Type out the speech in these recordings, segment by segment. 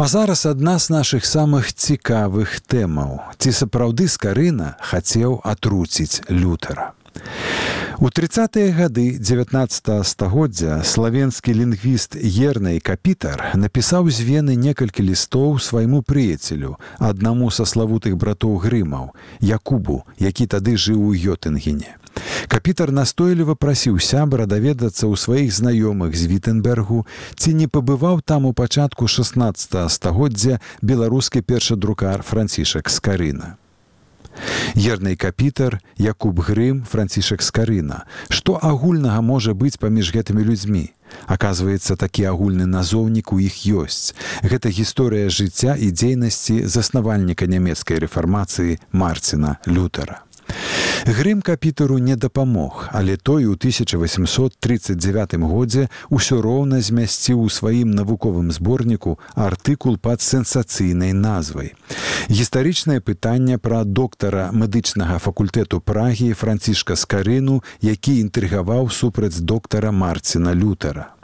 А зараз адна з нашых самых цікавых тэмаў. Ці сапраўды скарына хацеў атруціць лютара. У 30-е гады 19 стагоддзя славенскі лінгвіст Ернай капітар напісаў з вены некалькі лістоў свайму прыяцелю, аднаму са славутых братоў грымаў, Якубу, які тады жыў у Йотынгене. Капітар настойліва прасіў сябра даведацца ў сваіх знаёмых з Вітенбергу, ці не пабываў там у пачатку 16 стагоддзя беларускі першадрукар францішак скарына. Ернай капітар, Якуб Грым, францішак скарына. Што агульнага можа быць паміж гэтымі людзьмі? Аказваецца, такі агульны назоўнік у іх ёсць. Гэта гісторыя жыцця і дзейнасці заснавальніка нямецкай рэфармацыі Марціна Лютера. Грым капітару не дапамог, але той у 1839 годзе ўсё роўна змясціў у сваім навуковым зборніку артыкул пад сенсацыйнай назвай. Гістарычнае пытанне пра доктара медычнага факультэту прагі францішка скарыну, які інтрыгаваў супраць доктара Марціна Лютера.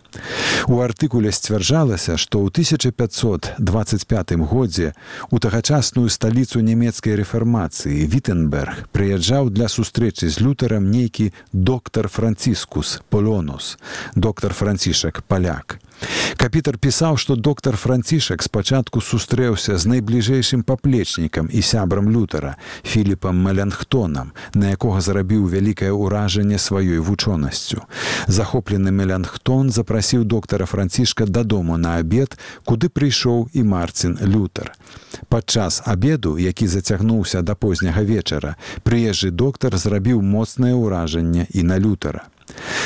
У артыкуле сцвярджалася, што ў 1525 годзе у тагачасную сталіцу нямецкай рэфармацыі Вітенберг прыязджаў для сустрэчы з лютарам нейкі доктар францискус полонус доктар францішак паляк Капітар пісаў, што доктар францішак спачатку сустрэўся з найбліжэйшым паплечнікам і сябрам лютара філіпам малянхтонам, на якога зарабіў вялікае ўражанне сваёй вучонасцю. Захоплены мелянхтон запрасіў доктара францішка дадому на абед, куды прыйшоў і марцін лютар. Падчас абеду, які зацягнуўся да позняга вечара, прыезджы доктар зрабіў моцнае ўражанне і на лютара.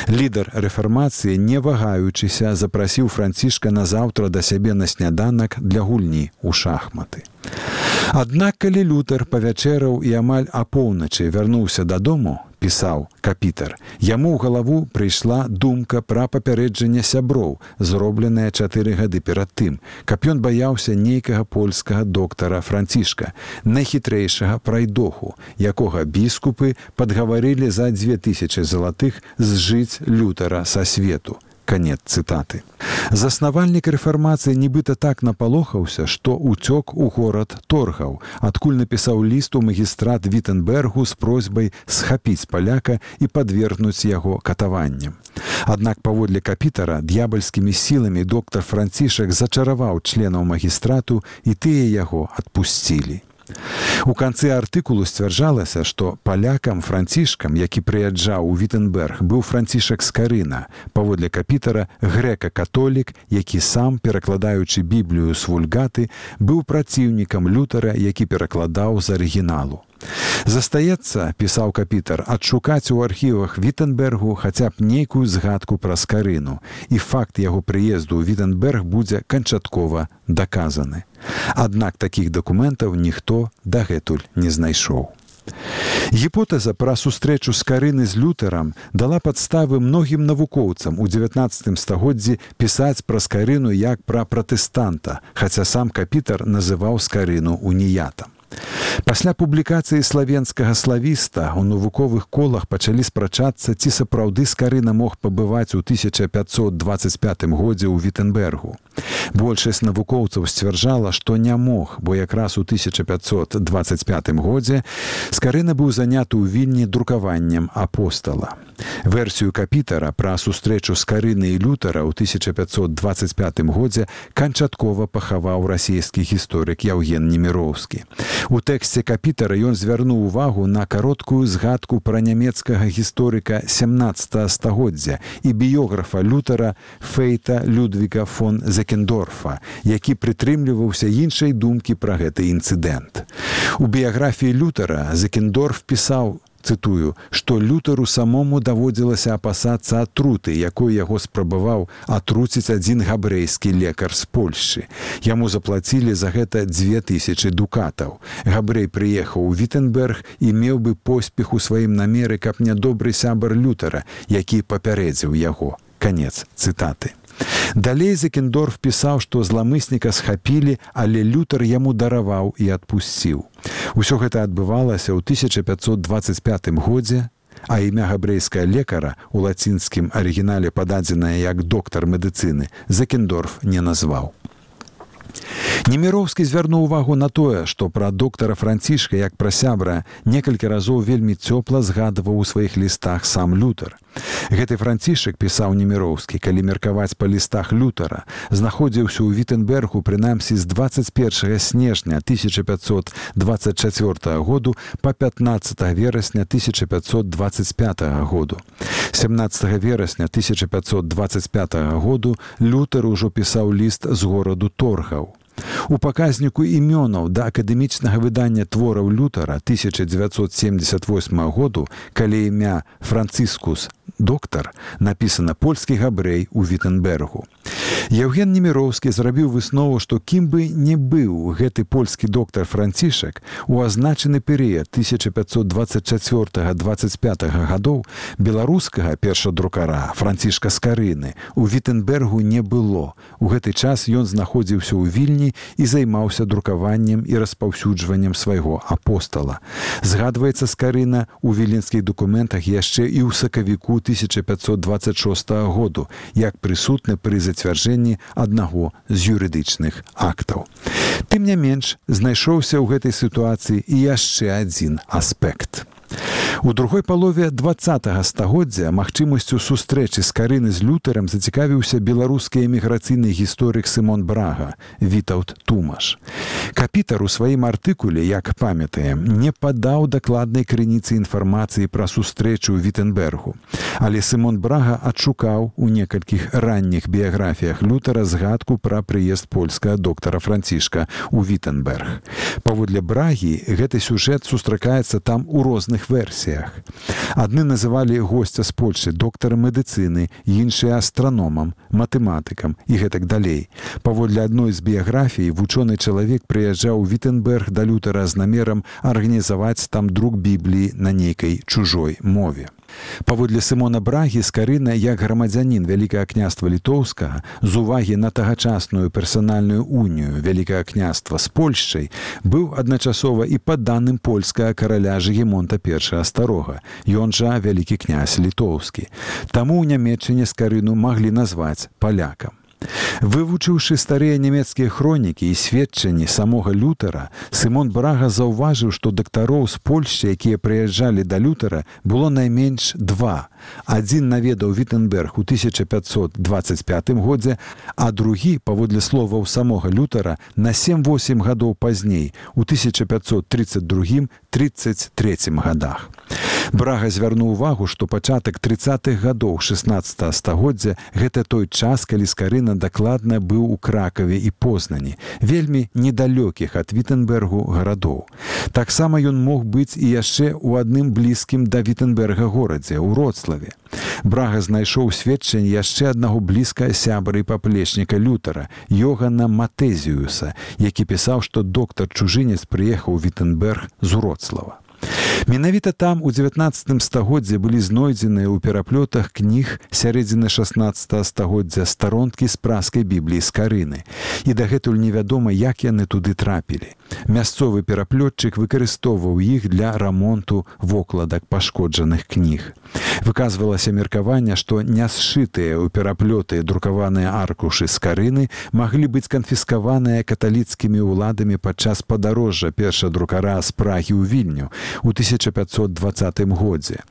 Лідар рэфармацыі, не вагаючыся, запрасіў францішка назаўтра да сябе на сняданак для гульні ў шахматы. Аднак калі лютар павячэраў і амаль апоўначы вярнуўся дадому, пісаў капітар. Яму ў галаву прыйшла думка пра папярэджанне сяброў, зробленая чатыры гады перад тым, каб ён баяўся нейкага польскага доктара францішка, найхітрэйшага прайдоху, якога біскупы падгаварылі за 2000 залатых зжыць лютара са свету конец цытаты. Заснавальнік рэфармацыі нібыта так напалохаўся, што ўцёк у горад торгаў, адкуль напісаў ліст у магістрат Вітенбергу з просьбай схапіць паляка і падвергнуць яго катаваннем. Аднак паводле капітара д'ябальскімі сіламі доктар францішак зачараваў членаў магістрату і тыя яго адпусцілі. У канцы артыкулу сцвярджалася, што палякам францішкам, які прыязджаў у Вітенберг, быў францішак скарына, паводле капітара грэка-католік, які сам, перакладаючы біблію з вульгаты, быў праціўнікам лютара, які перакладаў з арыгіналу. Застаецца, пісаў капітар, адшукаць у архівах Вітенбергу хаця б нейкую згадку пра скарыну, і факт яго прыезду ў Вітенберг будзе канчаткова даказаны. Аднак такіх дакументаў ніхто дагэтуль не знайшоў. Гіпотэза пра сустрэчу з карыны з лютарам дала падставы многім навукоўцам у 19 стагоддзі пісаць пра скарыну як пра пратэстанта, хаця сам капітар называў скарыну уніятам. Пасля публікацыі славенскага славіста у навуковых колах пачалі спрачацца, ці сапраўды скарына мог пабываць у 1525 годзе ў Вітенбергу. Большасць навукоўцаў сцвярджала, што не мог, бо якраз у 1525 годзе скарына быў заняты ў вільні друкаваннем апостала. Версію капітара пра сустрэчу з карыны і лютара ў 1525 годзе канчаткова пахаваў расійскі гісторык Яўген Неміроўскі. У тэксце капітара ён звярнуў увагу на кароткую згадку пра нямецкага гісторыка 17 стагоддзя і біёграфа лютара фейта Людвіка фон Закендорфа, які прытрымліваўся іншай думкі пра гэты інцыдэнт. У біяграфіі лютара Закендорф пісаў цытую што лютару самому даводзілася апасацца атруты якой яго спрабаваў атруціць адзін габрэйскі лекар з польшчы. Яму заплацілі за гэта дзве тысячи дукатаў. Габрэй прыехаў у вітенберг і меў бы поспех у сваім намеры каб нядобры сябар лютара які папярэдзіў яго. Конец цытаты Далей Закендорф пісаў, што зламысніка схапілі, але лютар яму дараваў і адпусціў. Усё гэта адбывалася ў 1525 годзе, а імя габрэйская лекара у лацінскім арыгінале пададзенае як доктар медыцыны Закендорф не назваў. Неміроўскі звярнуў увагу на тое, што пра доктара францішка як пра сябра некалькі разоў вельмі цёпла згадваў у сваіх лістах сам лютар. Гэты францішак пісаў неміроўскі, калі меркаваць па лістах лютара, знаходзіўся ў вітенбергу прынамсі з 21 снежня 1524 году па 15 верасня 1525 году. 17 верасня 1525 году лютар ужо пісаў ліст з гораду торгаў. У паказніку імёнаў да акадэмічнага выдання твораў лютара 1978 году, калі імя францыскус доктар напісана польскі габрэй у вітенбергу. Евген неміроўскі зрабіў выснову, што кім бы не быў гэты польскі доктар францішак у азначаны перыяд 1524-25 гадоў беларускага першадрукара францішка скарыны у вітенбергу не было. У гэты час ён знаходзіўся ў вільні і займаўся друкаваннем і распаўсюджваннем свайго апостала. Згадваецца скарына у віленскіх дакументах яшчэ і ў сакавіку 1526 году як прысутны пры зацвярджэнні аднаго з юрыдычных актаў. Тым не менш знайшоўся ў гэтай сітуацыі і яшчэ адзін аспект. У другой палове два стагоддзя магчымасцю сустрэчы з карыны з лютарам зацікавіўся беларускі эміграцыйны гісторык Сымон Брага, Вітаут Тумаш. Капітар у сваім артыкуле, як памятаем, не падаў дакладнай крыніцы інфармацыі пра сустрэчу ў Вітенбергу. Але Сымон Брага адшукаў у некалькіх ранніх біяграфіях лютара згадку пра прыезд польскага доктара Францішка ў Вітенберг. Паводле брагі гэты сюжэт сустракаецца там у розных версіях версіях. Адны называлі госця з Польшы доктарам медыцыны, іншыя астраномам, матэматыкам і гэтак далей. Паводле адной з біяграфій вучоны чалавек прыязджаў у Вітенберг да лютара з намерам арганізаваць там друк бібліі на нейкай чужой мове. Паводле Сымона Брагі скарына як грамадзянін вялікае княства літоўскага з увагі на тагачасную персанальную унію вялікае княства з Польшчай быў адначасова і па даным польскага караля жгемонта першага старога ён жа вялікі князь літоўскі. Таму ў нямметчыне скарыну маглі назваць палякам Вывучыўшы старыя нямецкія хронікі і сведчанні самога лютара, Сымон Брага заўважыў, што дактароў з Польшчы, якія прыязджалі да лютара, было найменш два. Адзін наведаў Вітенберг у 1525 годзе, а другі, паводле словаў самога лютара, на 7-8 гадоў пазней у 1532 33 годах. Брага звярнуў увагу, што пачатак 30-х гадоў 16 стагоддзя гэта той час, калі скарына дакладна быў у кракаве і познані, вельмі недалёкіх ад Вітенбергу гарадоў. Таксама ён мог быць і яшчэ ў адным блізкім да Вітенберга горадзе ў Роцлаве. Брага знайшоў сведчанне яшчэ аднаго блізка сябры паплечніка лютара Йогана Матэзіуса, які пісаў, што доктар чужынец прыехаў Вітенберг з Уроцлава. Менавіта там у 19 стагоддзе былі знойдзеныя ў пераплётах кніг сярэдзіны 16 стагоддзя старонкі з праскай бібліі з карыны. І дагэтуль невядома, як яны туды трапілі. Мясцовы пераплётчык выкарыстоўваў іх для рамонту вокладак пашкоджаных кніг. Выказвалася меркаванне, што нясшытыя ў пераплёты друкаваныя аркушы з карыны маглі быць канфіскаваныя каталіцкімі ўладамі падчас падарожжа перша друкара з прагі ў вільню у 1520 годзе.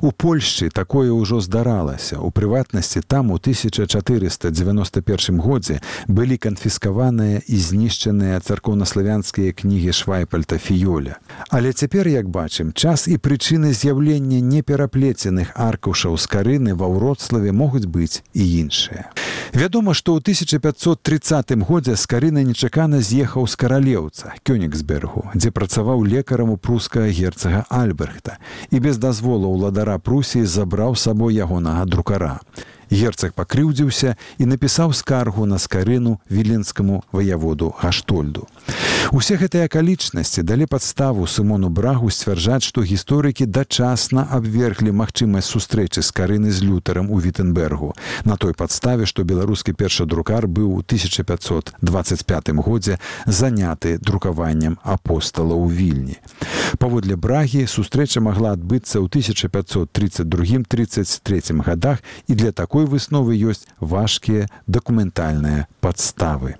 У Польшчы такое ўжо здаралася. У прыватнасці там у 1491 годзе былі канфіскаваныя і знішчаныя царкоўнаславянскія біяграфіі кнігі швайпальта фіёля але цяпер як бачым час і прычыны з'яўлення непераплеценых аркушаў з карыны ва ўродславе могуць быць і іншыя. Вядома што ў 1530 годзе з карына нечакана з'ехаў з каралеўца кёнігсбергу дзе працаваў лекарам у прускага герцага альберхта і без дазволу ўладара прусіі забраў сабой ягонага друкара герцаг пакрыўдзіўся і напісаў скаргу на скарыну віленскаму ваяводу гаштольду. Усе гэтыя акалічнасці далі падставу сымону брагу сцвярджаць, што гісторыкі дачасна абверглі магчымасць сустрэчы з карыны з лютарам у вітенбергу на той падставе, што беларускі першадрукар быў у 1525 годзе заняты друкаваннем апостала ў вільні. Паводле брагі сустрэча магла адбыцца ў 1532 33 годах і для такой такой высновы ёсць важкія дакументальныя падставы.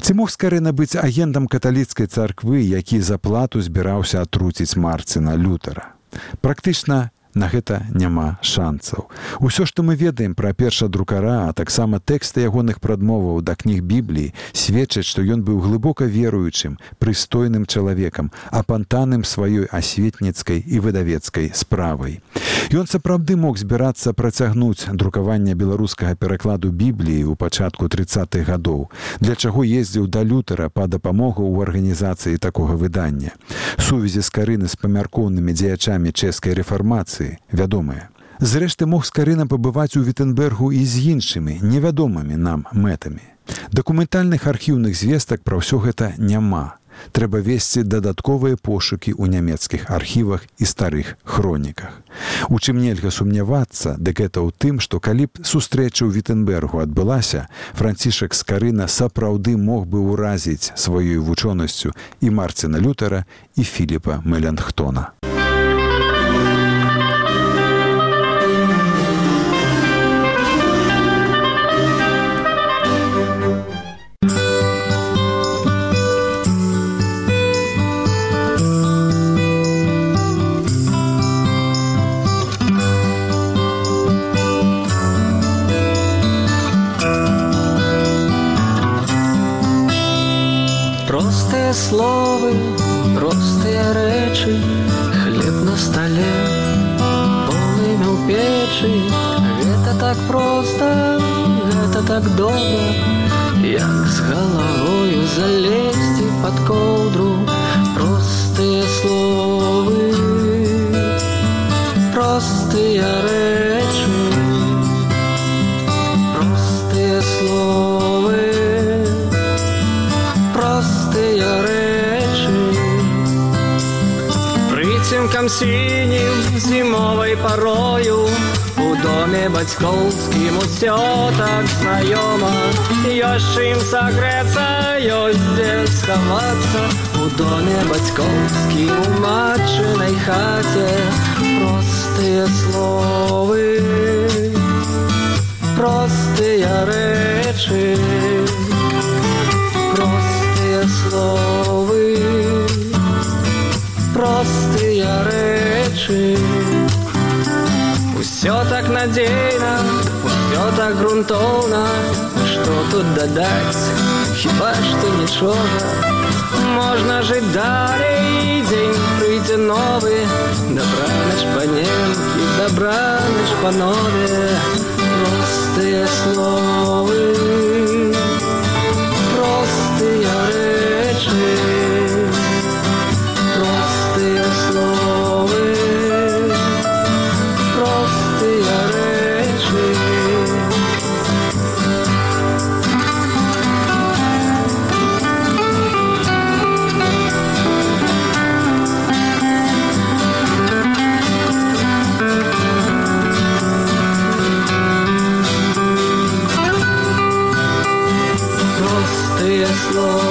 Ці мог скарына быць агентам каталіцкай царквы, які за плату збіраўся атруціць марціна лютара. Практычна на гэта няма шанцаў. Усё, што мы ведаем пра перша друкара, а таксама тэксты ягоных прадмоваў да кніг бібліі сведчаць, што ён быў глыбока веруючым, прыстойным чалавекам, апантаным сваёй асветніцкай і выдавецкай справай. Ён сапраўды мог збірацца працягнуць друкаванне беларускага перакладу бібліі ў пачатку 30-х гадоў, для чаго ездзіў да лютара па дапамогу ў арганізацыі такога выдання. Сувязі з карыны з памяркоўнымі дзеячамі чэшскай рэфармацыі вядомыя. Зрэшты мог скарына пабываць у вітенбергу і з іншымі невядомымі нам мэтамі. Дакументальных архіўных звестак пра ўсё гэта няма. Трэба весці дадатковыя пошукі ў нямецкіх архівах і старых хроніках. У чым нельга сумнявацца, дык гэта ў тым, што калі б сустрэча ў вітенбергу адбылася, францішак скарына сапраўды мог бы ўразіць сваёй вучонасцю і марціна лютара і філіпа мэлянхтона. Словы простыя рэчы хлеб на стале полымя ў печы гэта так проста гэта так добра прыцемкам сінім зімовай парою у доме бацькоўскім усё так знаёма ёсць чым сагрэцца ёсць дзе схавацца у доме бацькоўскім у матчынай хаце простыя словы простыя рэчы так надзейна усё так грунтоўна што тут дадаць хіба што нічога можна жыць далей дзень прыйдзе новы дабранач паненкі дабранач панове простыя словы solo